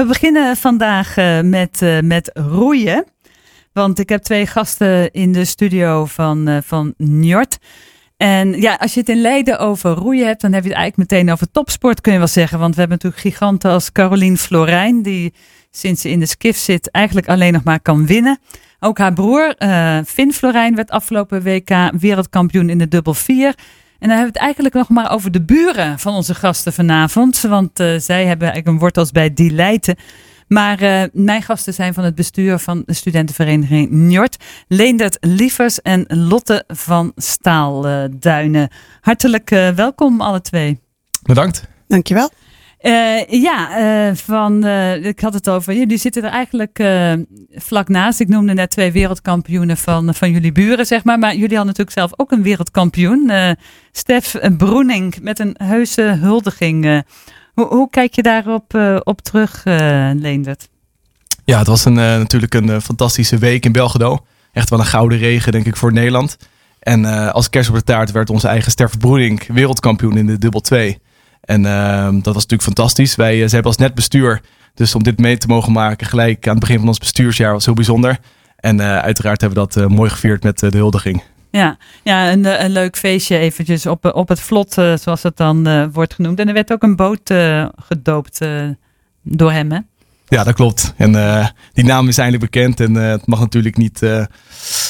we beginnen vandaag uh, met, uh, met roeien. Want ik heb twee gasten in de studio van, uh, van Njord. En ja, als je het in Leiden over roeien hebt, dan heb je het eigenlijk meteen over topsport, kun je wel zeggen. Want we hebben natuurlijk giganten als Caroline Florijn, die sinds ze in de skif zit eigenlijk alleen nog maar kan winnen. Ook haar broer, Finn Florijn, werd afgelopen WK wereldkampioen in de dubbel 4. En dan hebben we het eigenlijk nog maar over de buren van onze gasten vanavond. Want uh, zij hebben eigenlijk een wortels bij die Leiden. Maar uh, mijn gasten zijn van het bestuur van de studentenvereniging Njord. Leendert Lievers en Lotte van Staalduinen. Hartelijk uh, welkom alle twee. Bedankt. Dankjewel. Uh, ja, uh, van, uh, ik had het over. Jullie zitten er eigenlijk vlak naast. Ik noemde net twee wereldkampioenen van, van jullie buren, zeg maar. Maar jullie hadden natuurlijk zelf ook een wereldkampioen. Stef Broening met een heuse huldiging. Hoe, hoe, kijk je daarop op terug, Leendert? Ja, het was een, natuurlijk een fantastische week in Belgrado. Echt wel een gouden regen, denk ik, voor Nederland. En als kerst op de taart werd onze eigen Stef Broening wereldkampioen in de dubbel 2. En uh, dat was natuurlijk fantastisch. Wij uh, ze hebben als net bestuur. Dus om dit mee te mogen maken gelijk aan het begin van ons bestuursjaar was heel bijzonder. En uh, uiteraard hebben we dat uh, mooi gevierd met de huldiging. Ja, ja een, een leuk feestje eventjes op, op het vlot, zoals het dan wordt genoemd. En er werd ook een boot gedoopt door hem, hè? Ja, dat klopt. En uh, die naam is eindelijk bekend. En uh, het mag natuurlijk niet uh,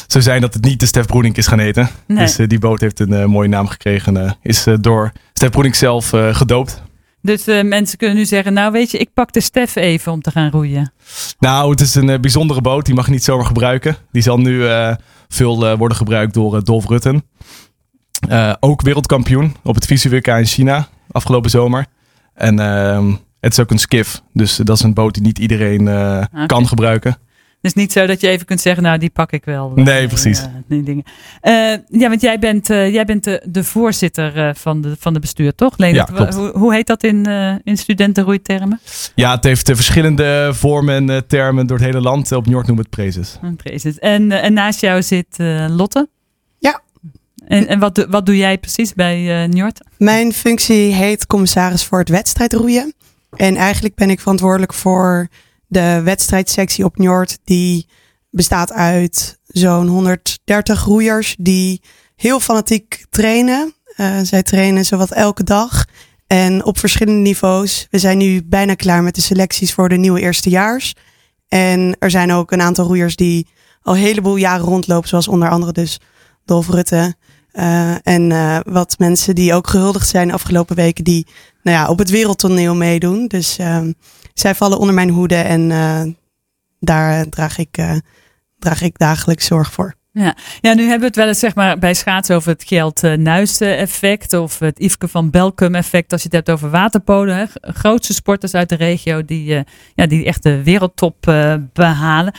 zo zijn dat het niet de Stef Broenink is gaan eten. Nee. Dus die boot heeft een mooie naam gekregen. is door Stef Broenink zelf gedoopt. Dus mensen kunnen nu zeggen, nou weet je, ik pak de Stef even om te gaan roeien. Nou, het is een bijzondere boot. Die mag je niet zomaar gebruiken. Die zal nu veel worden gebruikt door Dolf Rutten. ook wereldkampioen op het Visu-WK in China afgelopen zomer. En ehm, het is ook een skiff. Dus dat is een boot die niet iedereen uh, okay. kan gebruiken. Het is niet zo dat je even kunt zeggen, nou die pak ik wel. Nee, precies. Uh, die dingen. Uh, ja, want jij bent, jij bent de, de voorzitter van, de, van de bestuur, toch? Leen, ja, klopt. Hoe, hoe heet dat in, in studentenroeitermen? Ja, het heeft verschillende vormen en termen door het hele land. Op Njord noemen we het prezes. prezes. En, en naast jou zit Lotte? Ja. En, en wat, wat doe jij precies bij Njord? Mijn functie heet commissaris voor het wedstrijdroeien. En eigenlijk ben ik verantwoordelijk voor de wedstrijdsectie op Njord. Die bestaat uit zo'n 130 roeiers die heel fanatiek trainen. Uh, zij trainen zowat elke dag en op verschillende niveaus. We zijn nu bijna klaar met de selecties voor de nieuwe eerstejaars. En er zijn ook een aantal roeiers die al een heleboel jaren rondlopen, zoals onder andere dus Dolf Rutte. Uh, en uh, wat mensen die ook gehuldigd zijn afgelopen weken, die nou ja, op het wereldtoneel meedoen. Dus uh, zij vallen onder mijn hoede en daar draag ik, draag ik dagelijks zorg voor. Ja. ja, nu hebben we het wel eens zeg maar, bij schaatsen over het Kjeld Nuisten effect of het Yveske van Belkum effect. Als je het hebt over waterpolen. Hè. Grootste sporters uit de regio die, ja, die echt de wereldtop behalen.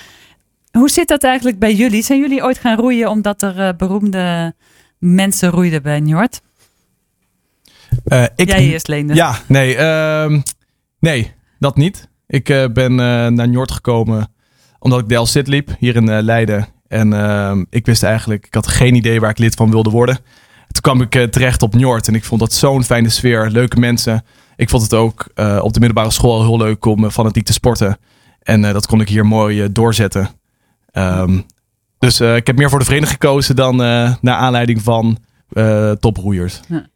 Hoe zit dat eigenlijk bij jullie? Zijn jullie ooit gaan roeien omdat er beroemde mensen roeiden bij Njord? Uh, ik, Jij eerst, Leende. Ja, nee, uh, nee, dat niet. Ik uh, ben uh, naar Njord gekomen omdat ik Del Cid liep, hier in Leiden. En ehm, ik wist eigenlijk, ik had geen idee waar ik lid van wilde worden. Toen kwam ik terecht op Njord en ik vond dat zo'n fijne sfeer, leuke mensen. Ik vond het ook op de middelbare school heel leuk om fanatiek te sporten. En dat kon ik hier mooi doorzetten. Um, dus uh, ik heb meer voor de vereniging gekozen dan uh, naar aanleiding van uh, toproeiers. Ja.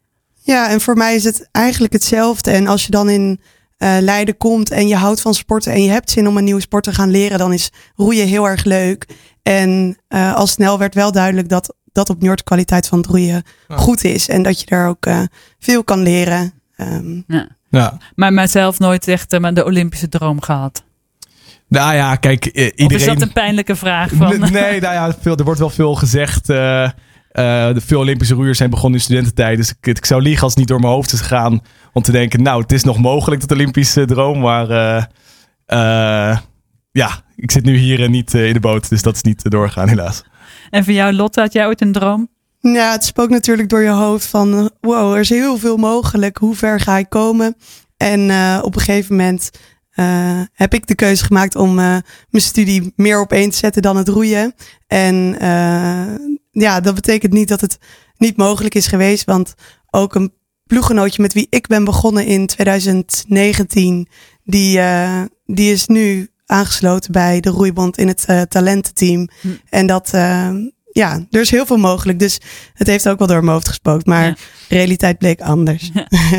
ja, en voor mij is het eigenlijk hetzelfde. En als je dan in Leiden komt en je houdt van sporten en je hebt zin om een nieuwe sport te gaan leren, dan is roeien heel erg leuk. En al snel werd wel duidelijk dat dat op Noord kwaliteit van het roeien ja. goed is. En dat je daar ook veel kan leren. Um, ja. ja. Maar, maar zelf nooit echt de Olympische droom gehad. Nou ja, kijk, iedereen... Of is dat een pijnlijke vraag? Van... Nee, nou ja, veel, er wordt wel veel gezegd. Uh, uh, de veel Olympische roeiers zijn begonnen in studententijd. Dus ik, ik, zou liegen als het niet door mijn hoofd is gegaan. Om te denken, nou, het is nog mogelijk, dat Olympische droom. Maar uh, ja, ik zit nu hier niet in de boot. Dus dat is niet doorgaan, helaas. En voor jou, Lotte, had jij ooit een droom? Ja, het spookt natuurlijk door je hoofd van... Wow, er is heel veel mogelijk. Hoe ver ga ik komen? En op een gegeven moment uh, heb ik de keuze gemaakt om uh, mijn studie meer op één te zetten dan het roeien. En uh, ja, dat betekent niet dat het niet mogelijk is geweest, want ook een ploeggenootje met wie ik ben begonnen in 2019, die, die is nu aangesloten bij de roeibond in het talententeam. Hm. En dat, ja, er is heel veel mogelijk. Dus het heeft ook wel door mijn hoofd gespookt. Maar ja. realiteit bleek anders.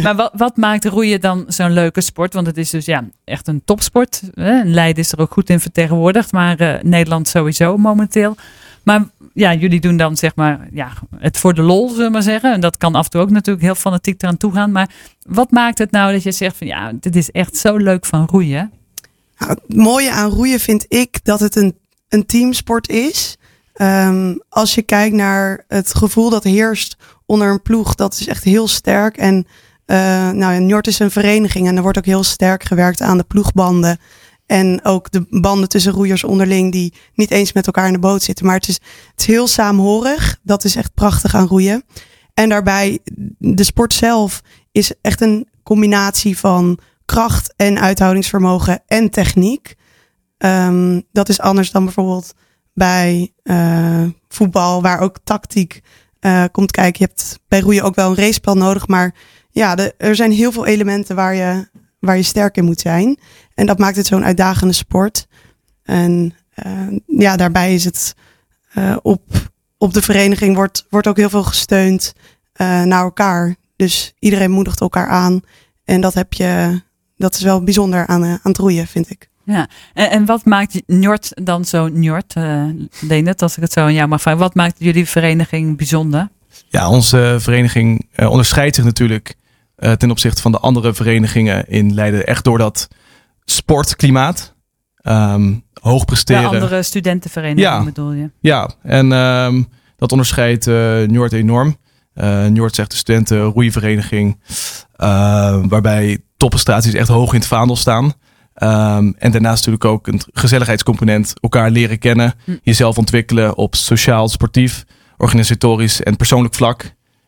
maar wat, wat maakt roeien dan zo'n leuke sport? Want het is dus ja, echt een topsport. Leiden is er ook goed in vertegenwoordigd. Maar uh, Nederland sowieso momenteel. Maar ja, jullie doen dan zeg maar ja, het voor de lol, zullen we maar zeggen. En dat kan af en toe ook natuurlijk heel fanatiek eraan toe gaan. Maar wat maakt het nou dat je zegt van ja, dit is echt zo leuk van roeien? Nou, het mooie aan roeien vind ik dat het een, een teamsport is. Um, als je kijkt naar het gevoel dat heerst onder een ploeg, dat is echt heel sterk. En uh, nou, is een vereniging en er wordt ook heel sterk gewerkt aan de ploegbanden. En ook de banden tussen roeiers onderling die niet eens met elkaar in de boot zitten. Maar het is, het heel saamhorig. Dat is echt prachtig aan roeien. En daarbij, de sport zelf is echt een combinatie van kracht en uithoudingsvermogen en techniek. Um, dat is anders dan bijvoorbeeld bij uh, voetbal, waar ook tactiek uh, komt kijken. Je hebt bij roeien ook wel een raceplan nodig. Maar ja, de, er zijn heel veel elementen waar je, waar je sterk in moet zijn. En dat maakt het zo'n uitdagende sport. En uh, ja, daarbij is het op, op de vereniging wordt, wordt ook heel veel gesteund naar elkaar. Dus iedereen moedigt elkaar aan. En dat heb je, dat is wel bijzonder aan, aan het roeien, vind ik. Ja, en, en wat maakt Njord dan zo Njord, uh, Leendert, als ik het zo aan jou mag vragen. Wat maakt jullie vereniging bijzonder? Ja, onze vereniging uh, onderscheidt zich natuurlijk uh, ten opzichte van de andere verenigingen in Leiden echt door dat sportklimaat. Um, hoog presteren. De andere studentenverenigingen ja, bedoel je? Ja, en um, dat onderscheidt uh, Njord enorm. Uh, Njord zegt de studenten roeivereniging, uh, waarbij topprestaties echt hoog in het vaandel staan. Um, en daarnaast natuurlijk ook een gezelligheidscomponent. Elkaar leren kennen, hm. jezelf ontwikkelen op sociaal, sportief, organisatorisch en persoonlijk vlak.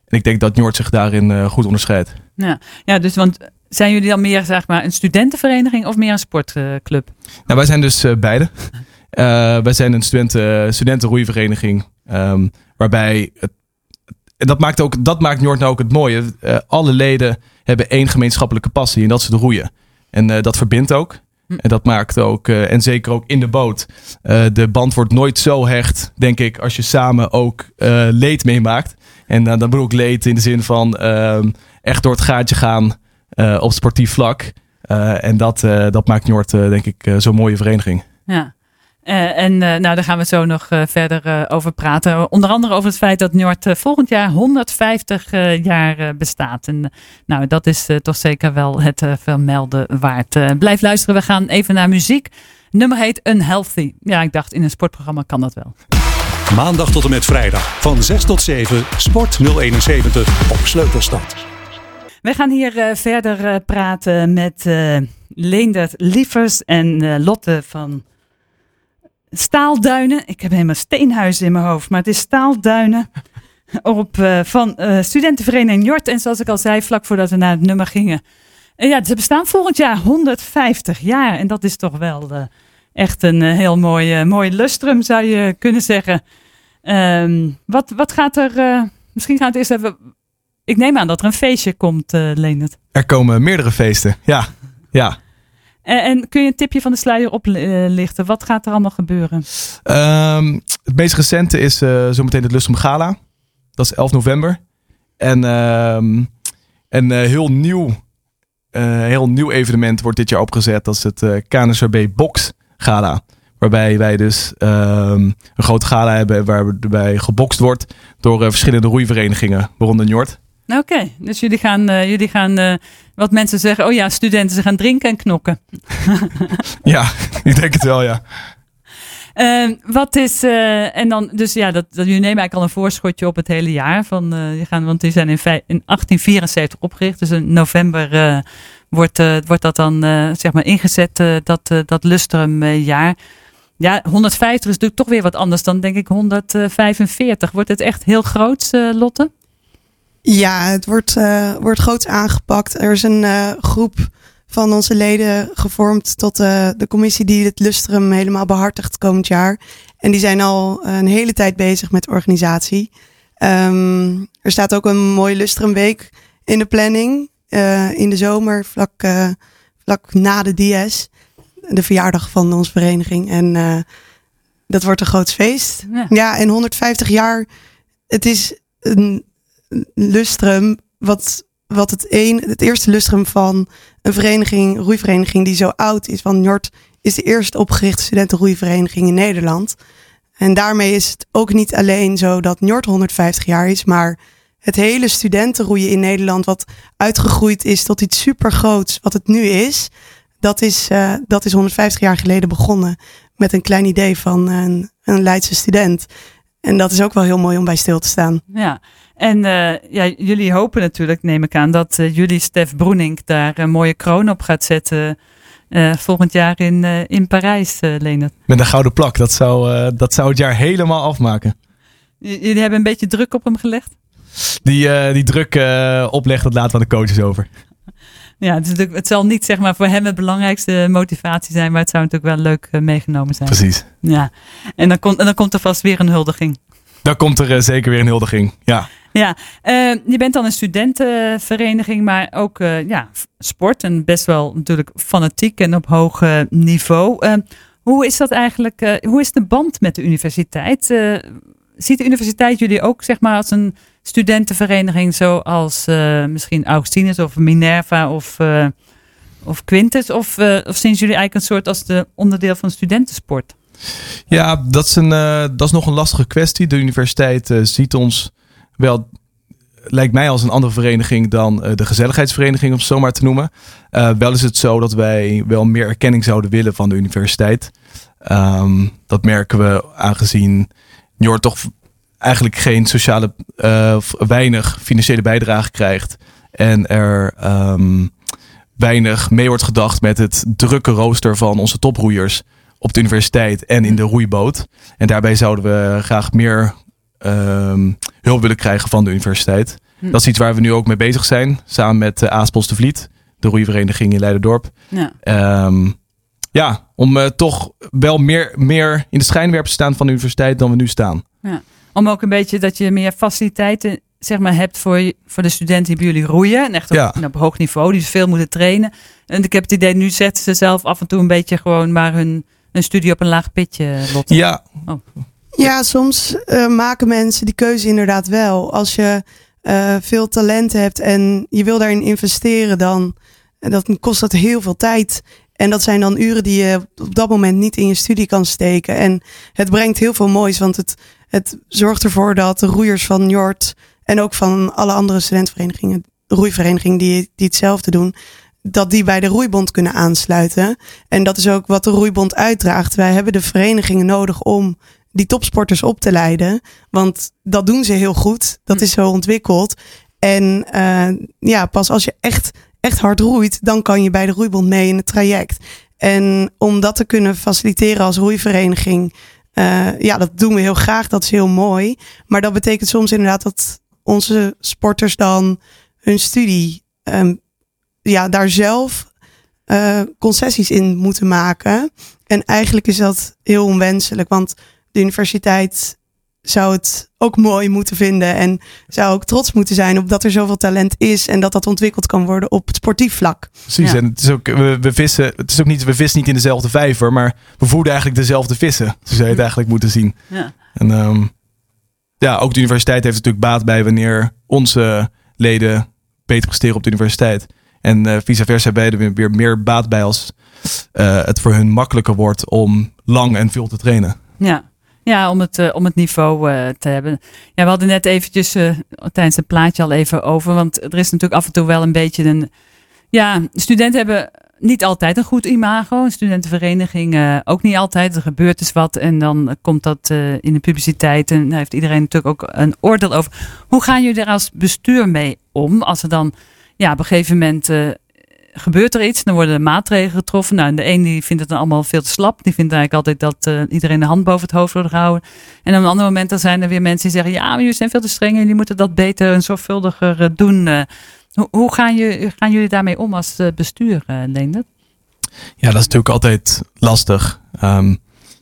En ik denk dat Njord zich daarin uh, goed onderscheidt. Ja. ja, dus want zijn jullie dan meer zeg maar, een studentenvereniging of meer een sportclub? nou, wij zijn dus uh, beide. Uh, wij zijn een studenten, studentenroeivereniging. Um, waarbij het, en dat maakt, ook, dat maakt Njord nou ook het mooie. Uh, alle leden hebben één gemeenschappelijke passie en dat is het roeien. En uh, dat verbindt ook. Hm. En dat maakt ook, uh, en zeker ook in de boot, uh, de band wordt nooit zo hecht, denk ik, als je samen ook leed meemaakt. En dan bedoel ik leed in de zin van ehm, echt door het gaatje gaan op sportief vlak. en dat, dat maakt Njord, denk ik, zo'n mooie vereniging. Ja. Uh, en uh, nou, daar gaan we zo nog uh, verder over praten. Onder andere over het feit dat Noord volgend jaar 150 jaar bestaat. En nou, dat is toch zeker wel het vermelden waard. blijf luisteren, we gaan even naar muziek. Nummer heet Unhealthy. Ja, ik dacht in een sportprogramma kan dat wel. Maandag tot en met vrijdag van 6 tot 7 Sport 071 op Sleutelstad. We gaan hier verder praten met Leendert Lievers en Lotte van Staalduinen. Ik heb helemaal steenhuizen in mijn hoofd, maar het is Staalduinen. Op, uh, van uh, studentenvereniging Jort. En zoals ik al zei, vlak voordat we naar het nummer gingen. En ja, ze bestaan volgend jaar 150 jaar. En dat is toch wel uh, echt een heel mooi, mooi lustrum, zou je kunnen zeggen. Um, wat, wat gaat er... misschien gaan we het eerst even... Ik neem aan dat er een feestje komt, uh, Leendert. Er komen meerdere feesten, ja. ja. En, kun je een tipje van de sluier oplichten? Wat gaat er allemaal gebeuren? Um, het meest recente is uh, zometeen het Lustrum Gala. Dat is 11 november. En um, een uh, heel nieuw, uh, heel nieuw evenement wordt dit jaar opgezet. Dat is het uh, KNSRB Box Gala. Waarbij wij dus um, een grote gala hebben waarbij gebokst wordt door verschillende roeiverenigingen, waaronder Njord. Oké, okay, dus jullie gaan, uh, jullie gaan uh, wat mensen zeggen, oh ja, studenten, ze gaan drinken en knokken. ja, ik denk het wel, ja. Uh, wat is, en dan, dus ja, dat, dat, jullie nemen eigenlijk al een voorschotje op het hele jaar. Van, je gaan, want die zijn in, in 1874 opgericht, dus in november wordt, wordt dat dan zeg maar ingezet, dat, dat lustrumjaar. Ja, 150 is natuurlijk toch weer wat anders dan denk ik 145. Wordt het echt heel groot, Lotte? Ja, het wordt, uh, wordt groots aangepakt. Er is een uh, groep van onze leden gevormd tot uh, de commissie die het Lustrum helemaal behartigt komend jaar. En die zijn al een hele tijd bezig met organisatie. Um, er staat ook een mooie Lustrumweek in de planning. In de zomer, vlak, vlak na de DS. De verjaardag van onze vereniging. En dat wordt een groot feest. Ja. ja, en 150 jaar. Het is een lustrum wat, wat het, een, het eerste lustrum van een vereniging, roeivereniging die zo oud is. Want Njord is de eerste opgerichte studentenroeivereniging in Nederland. En daarmee is het ook niet alleen zo dat Njord 150 jaar is, maar het hele studentenroeien in Nederland, wat uitgegroeid is tot iets supergroots, wat het nu is, dat is, uh, dat is 150 jaar geleden begonnen met een klein idee van een, een Leidse student. En dat is ook wel heel mooi om bij stil te staan. Ja, en uh, ja, jullie hopen natuurlijk, neem ik aan, dat uh, jullie Stef Broening daar een mooie kroon op gaat zetten. Uh, volgend jaar in, in Parijs, Leonard. Met een gouden plak, dat zou, dat zou het jaar helemaal afmaken. J jullie hebben een beetje druk op hem gelegd? Die, die druk opleggen, dat laten we aan de coaches over. Ja, het, is het zal niet zeg maar voor hem het belangrijkste motivatie zijn, maar het zou natuurlijk wel leuk meegenomen zijn. Precies. Ja, en dan, komt en dan komt er vast weer een huldiging. Dan komt er zeker weer een huldiging, ja. Ja, uh, je bent dan een studentenvereniging, maar ook uh, ja, sport en best wel natuurlijk fanatiek en op hoog uh, niveau. Hoe is dat eigenlijk? hoe is de band met de universiteit? ziet de universiteit jullie ook zeg maar als een studentenvereniging zoals misschien Augustinus of Minerva of, of Quintus? Of, of zien jullie eigenlijk een soort als de onderdeel van studentensport? Ja, dat is, een, dat is nog een lastige kwestie. De universiteit ziet ons wel lijkt mij als een andere vereniging dan uh, de gezelligheidsvereniging, om het zo maar te noemen. Uh, wel is het zo dat wij wel meer erkenning zouden willen van de universiteit. Um, dat merken we aangezien Njord toch eigenlijk geen sociale, uh, weinig financiële bijdrage krijgt. En er um, weinig mee wordt gedacht met het drukke rooster van onze toproeiers op de universiteit en in de roeiboot. En daarbij zouden we graag meer um, hulp willen krijgen van de universiteit. Hm. Dat is iets waar we nu ook mee bezig zijn. Samen met uh, Aaspels de Vliet, de roeivereniging in Leiderdorp. Ja, um, ja om uh, toch wel meer, meer in de schijnwerper te staan van de universiteit dan we nu staan. Ja. Om ook een beetje dat je meer faciliteiten zeg maar, hebt voor, voor de studenten die bij jullie roeien. En echt op, ja. op hoog niveau, die veel moeten trainen. En ik heb het idee, nu zetten ze zelf af en toe een beetje gewoon maar hun, hun studie op een laag pitje. Lotte. Ja. Oh. Ja, soms uh, maken mensen die keuze inderdaad wel. Als je uh, veel talent hebt en je wil daarin investeren, dan dat kost dat heel veel tijd. En dat zijn dan uren die je op dat moment niet in je studie kan steken. En het brengt heel veel moois, want het, het zorgt ervoor dat de roeiers van Njord en ook van alle andere studentenverenigingen, roeiverenigingen die, die hetzelfde doen, dat die bij de roeibond kunnen aansluiten. En dat is ook wat de roeibond uitdraagt. Wij hebben de verenigingen nodig om die topsporters op te leiden. Want dat doen ze heel goed. Dat hm. is zo ontwikkeld. En uh, ja, pas als je echt, echt hard roeit, dan kan je bij de roeibond mee in het traject. En om dat te kunnen faciliteren als roeivereniging, uh, ja, dat doen we heel graag. Dat is heel mooi. Maar dat betekent soms inderdaad dat onze sporters dan hun studie, um, ja, daar zelf uh, concessies in moeten maken. En eigenlijk is dat heel onwenselijk, want de universiteit zou het ook mooi moeten vinden en zou ook trots moeten zijn op dat er zoveel talent is en dat dat ontwikkeld kan worden op het sportief vlak. Precies, en het is ook, we, we, vissen, het is ook niet, we vissen niet in dezelfde vijver, maar we voeden eigenlijk dezelfde vissen. Zo zou je het eigenlijk moeten zien. Ja. En um, ja, ook de universiteit heeft natuurlijk baat bij wanneer onze leden beter presteren op de universiteit. En uh, vice versa hebben we weer meer baat bij als uh, het voor hun makkelijker wordt om lang en veel te trainen. Ja, ja, om het, uh, om het niveau uh, te hebben. Ja, we hadden net eventjes uh, tijdens het plaatje al even over. Want er is natuurlijk af en toe wel een beetje een. Ja, studenten hebben niet altijd een goed imago. Een studentenvereniging ook niet altijd. Er gebeurt dus wat en dan komt dat in de publiciteit. En daar heeft iedereen natuurlijk ook een oordeel over. Hoe gaan jullie er als bestuur mee om? Als er dan ja, op een gegeven moment gebeurt er iets, dan worden er maatregelen getroffen. Nou, de een die vindt het dan allemaal veel te slap. Die vindt eigenlijk altijd dat uh, iedereen de hand boven het hoofd wordt gehouden. En op een ander moment dan zijn er weer mensen die zeggen... ja, maar jullie zijn veel te streng en jullie moeten dat beter en zorgvuldiger uh, doen. Uh, hoe, hoe gaan, je, gaan, jullie daarmee om als bestuur, Leendert? Ja, dat is natuurlijk altijd lastig. Um,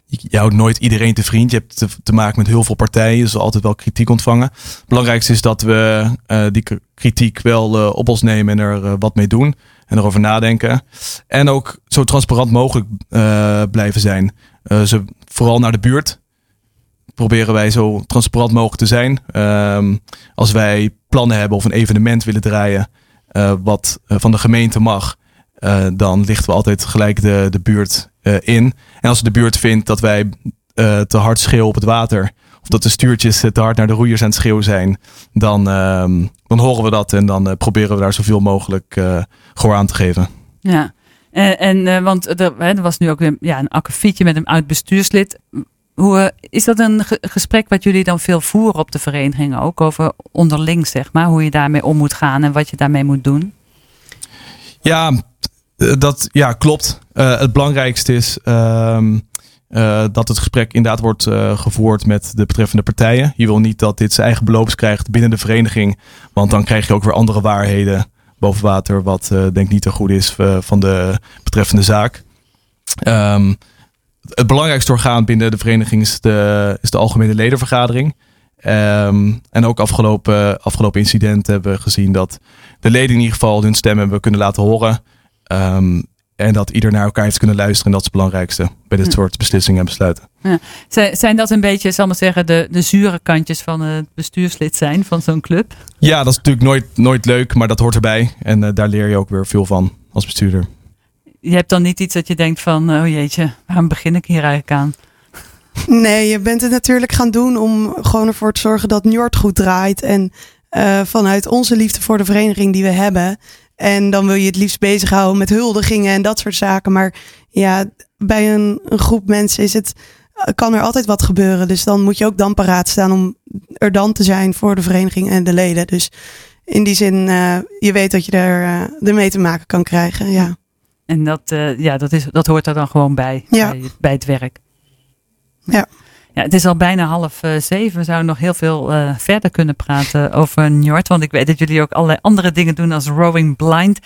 je houdt nooit iedereen te vriend. Je hebt te, maken met heel veel partijen. Dus altijd wel kritiek ontvangen. Het belangrijkste is dat we die kritiek wel op ons nemen en er wat mee doen. En erover nadenken. En ook zo transparant mogelijk blijven zijn. ze, vooral naar de buurt proberen wij zo transparant mogelijk te zijn. Um, als wij plannen hebben of een evenement willen draaien. wat van de gemeente mag. dan lichten we altijd gelijk de, de buurt in. En als de buurt vindt dat wij te hard schreeuwen op het water. Dat de stuurtjes te hard naar de roeiers aan het schreeuwen zijn. Dan, uh, dan horen we dat en dan uh, proberen we daar zoveel mogelijk gehoor aan te geven. Ja, en, en want er, er, was nu ook weer ja, een akkefietje met een oud bestuurslid. Hoe, is dat een gesprek wat jullie dan veel voeren op de vereniging? Ook over onderling, zeg maar. Hoe je daarmee om moet gaan en wat je daarmee moet doen? Ja, eh, dat ja, klopt. Uh, het belangrijkste is uh, uh, dat het gesprek inderdaad wordt gevoerd met de betreffende partijen. Je wil niet dat dit zijn eigen beloops krijgt binnen de vereniging. Want dan krijg je ook weer andere waarheden boven water. Wat denk ik niet te goed is van de betreffende zaak. Um, het belangrijkste orgaan binnen de vereniging is de, is de algemene ledenvergadering. Um, en ook afgelopen, afgelopen incidenten hebben we gezien dat de leden in ieder geval hun stem hebben kunnen laten horen. Um, en dat ieder naar elkaar heeft kunnen luisteren. En dat is het belangrijkste bij dit soort beslissingen en besluiten. Ja. Zijn dat een beetje, zal maar zeggen, de, de zure kantjes van het bestuurslid zijn van zo'n club? Ja, dat is natuurlijk nooit, nooit leuk, maar dat hoort erbij. En uh, daar leer je ook weer veel van als bestuurder. Je hebt dan niet iets dat je denkt van, oh jeetje, waarom begin ik hier eigenlijk aan? Nee, je bent het natuurlijk gaan doen om gewoon ervoor te zorgen dat Njord goed draait. En uh, vanuit onze liefde voor de vereniging die we hebben, en dan wil je het liefst bezighouden met huldigingen en dat soort zaken. Maar ja, bij een, een groep mensen is het, kan er altijd wat gebeuren. Dus dan moet je ook dan paraat staan om er dan te zijn voor de vereniging en de leden. Dus in die zin, uh, je weet dat je er uh, ermee te maken kan krijgen. Ja. En dat, uh, ja, dat, is, dat hoort er dan gewoon bij, ja. bij, bij het werk. Ja. Ja, het is al bijna half uh, zeven. We zouden nog heel veel uh, verder kunnen praten over Njord. Want ik weet dat jullie ook allerlei andere dingen doen als Rowing Blind.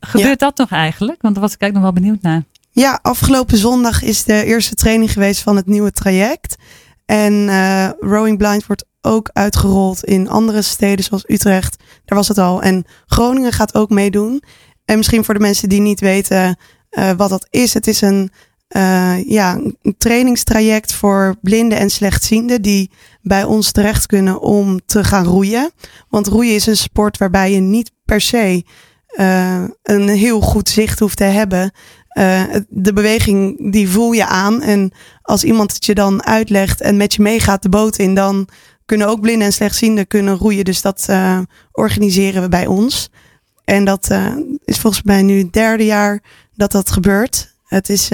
Gebeurt ja. dat nog eigenlijk? Want daar was ik eigenlijk nog wel benieuwd naar. Ja, afgelopen zondag is de eerste training geweest van het nieuwe traject. En uh, Rowing Blind wordt ook uitgerold in andere steden zoals Utrecht. Daar was het al. En Groningen gaat ook meedoen. En misschien voor de mensen die niet weten wat dat is. Het is een uh, ja, een trainingstraject voor blinden en slechtzienden die bij ons terecht kunnen om te gaan roeien. Want roeien is een sport waarbij je niet per se uh, een heel goed zicht hoeft te hebben. Uh, de beweging die voel je aan. En als iemand het je dan uitlegt en met je meegaat de boot in, dan kunnen ook blinden en slechtzienden kunnen roeien. Dus dat organiseren we bij ons. En dat is volgens mij nu het derde jaar dat dat gebeurt. Het is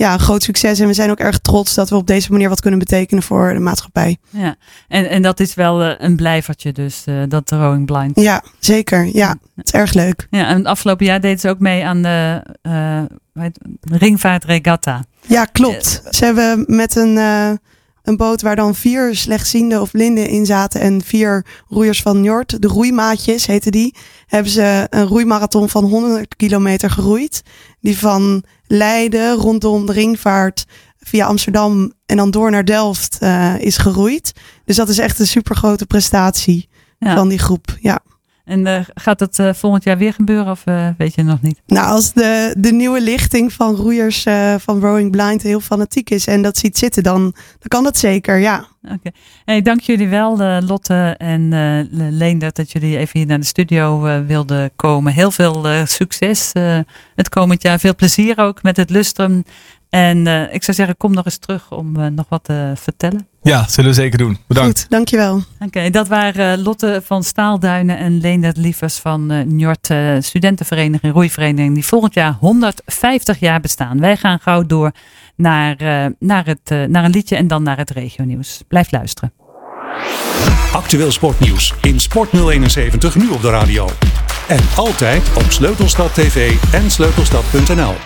ja, een groot succes en we zijn ook erg trots dat we op deze manier wat kunnen betekenen voor de maatschappij. Ja, en, en dat is wel uh, een blijvertje dus, uh, dat Rowing Blind. Ja, zeker. Ja, het is erg leuk. Ja, en het afgelopen jaar deed ze ook mee aan de ringvaartregatta. Ja, klopt. Ze hebben met een een boot waar dan vier slechtzienden of blinden in zaten en vier roeiers van Njord, de roeimaatjes heette die, hebben ze een roeimarathon van 100 kilometer geroeid. Die van Leiden rondom de ringvaart via Amsterdam en dan door naar Delft uh, is geroeid. Dus dat is echt een super grote prestatie ja. van die groep. Ja. En uh, gaat het uh, volgend jaar weer gebeuren of uh, weet je nog niet? Nou, als de, de nieuwe lichting van roeiers van Rowing Blind heel fanatiek is en dat ziet zitten, dan, dan kan dat zeker, ja. Oké. Okay. Hey, dank jullie wel, Lotte en Leendert, dat jullie even hier naar de studio wilden komen. Heel veel succes het komend jaar. Veel plezier ook met het Lustrum. En ik zou zeggen, kom nog eens terug om nog wat te vertellen. Ja, zullen we zeker doen. Bedankt. Goed, dankjewel. Oké, okay, dat waren Lotte van Staalduinen en Leendert Lievers van uh, Njord uh, Studentenvereniging, Roeivereniging, die volgend jaar 150 jaar bestaan. Wij gaan gauw door naar, uh, naar, het, naar een liedje en dan naar het regionieuws. Blijf luisteren. Actueel sportnieuws in Sport 071 nu op de radio. En altijd op Sleutelstad TV en sleutelstad.nl.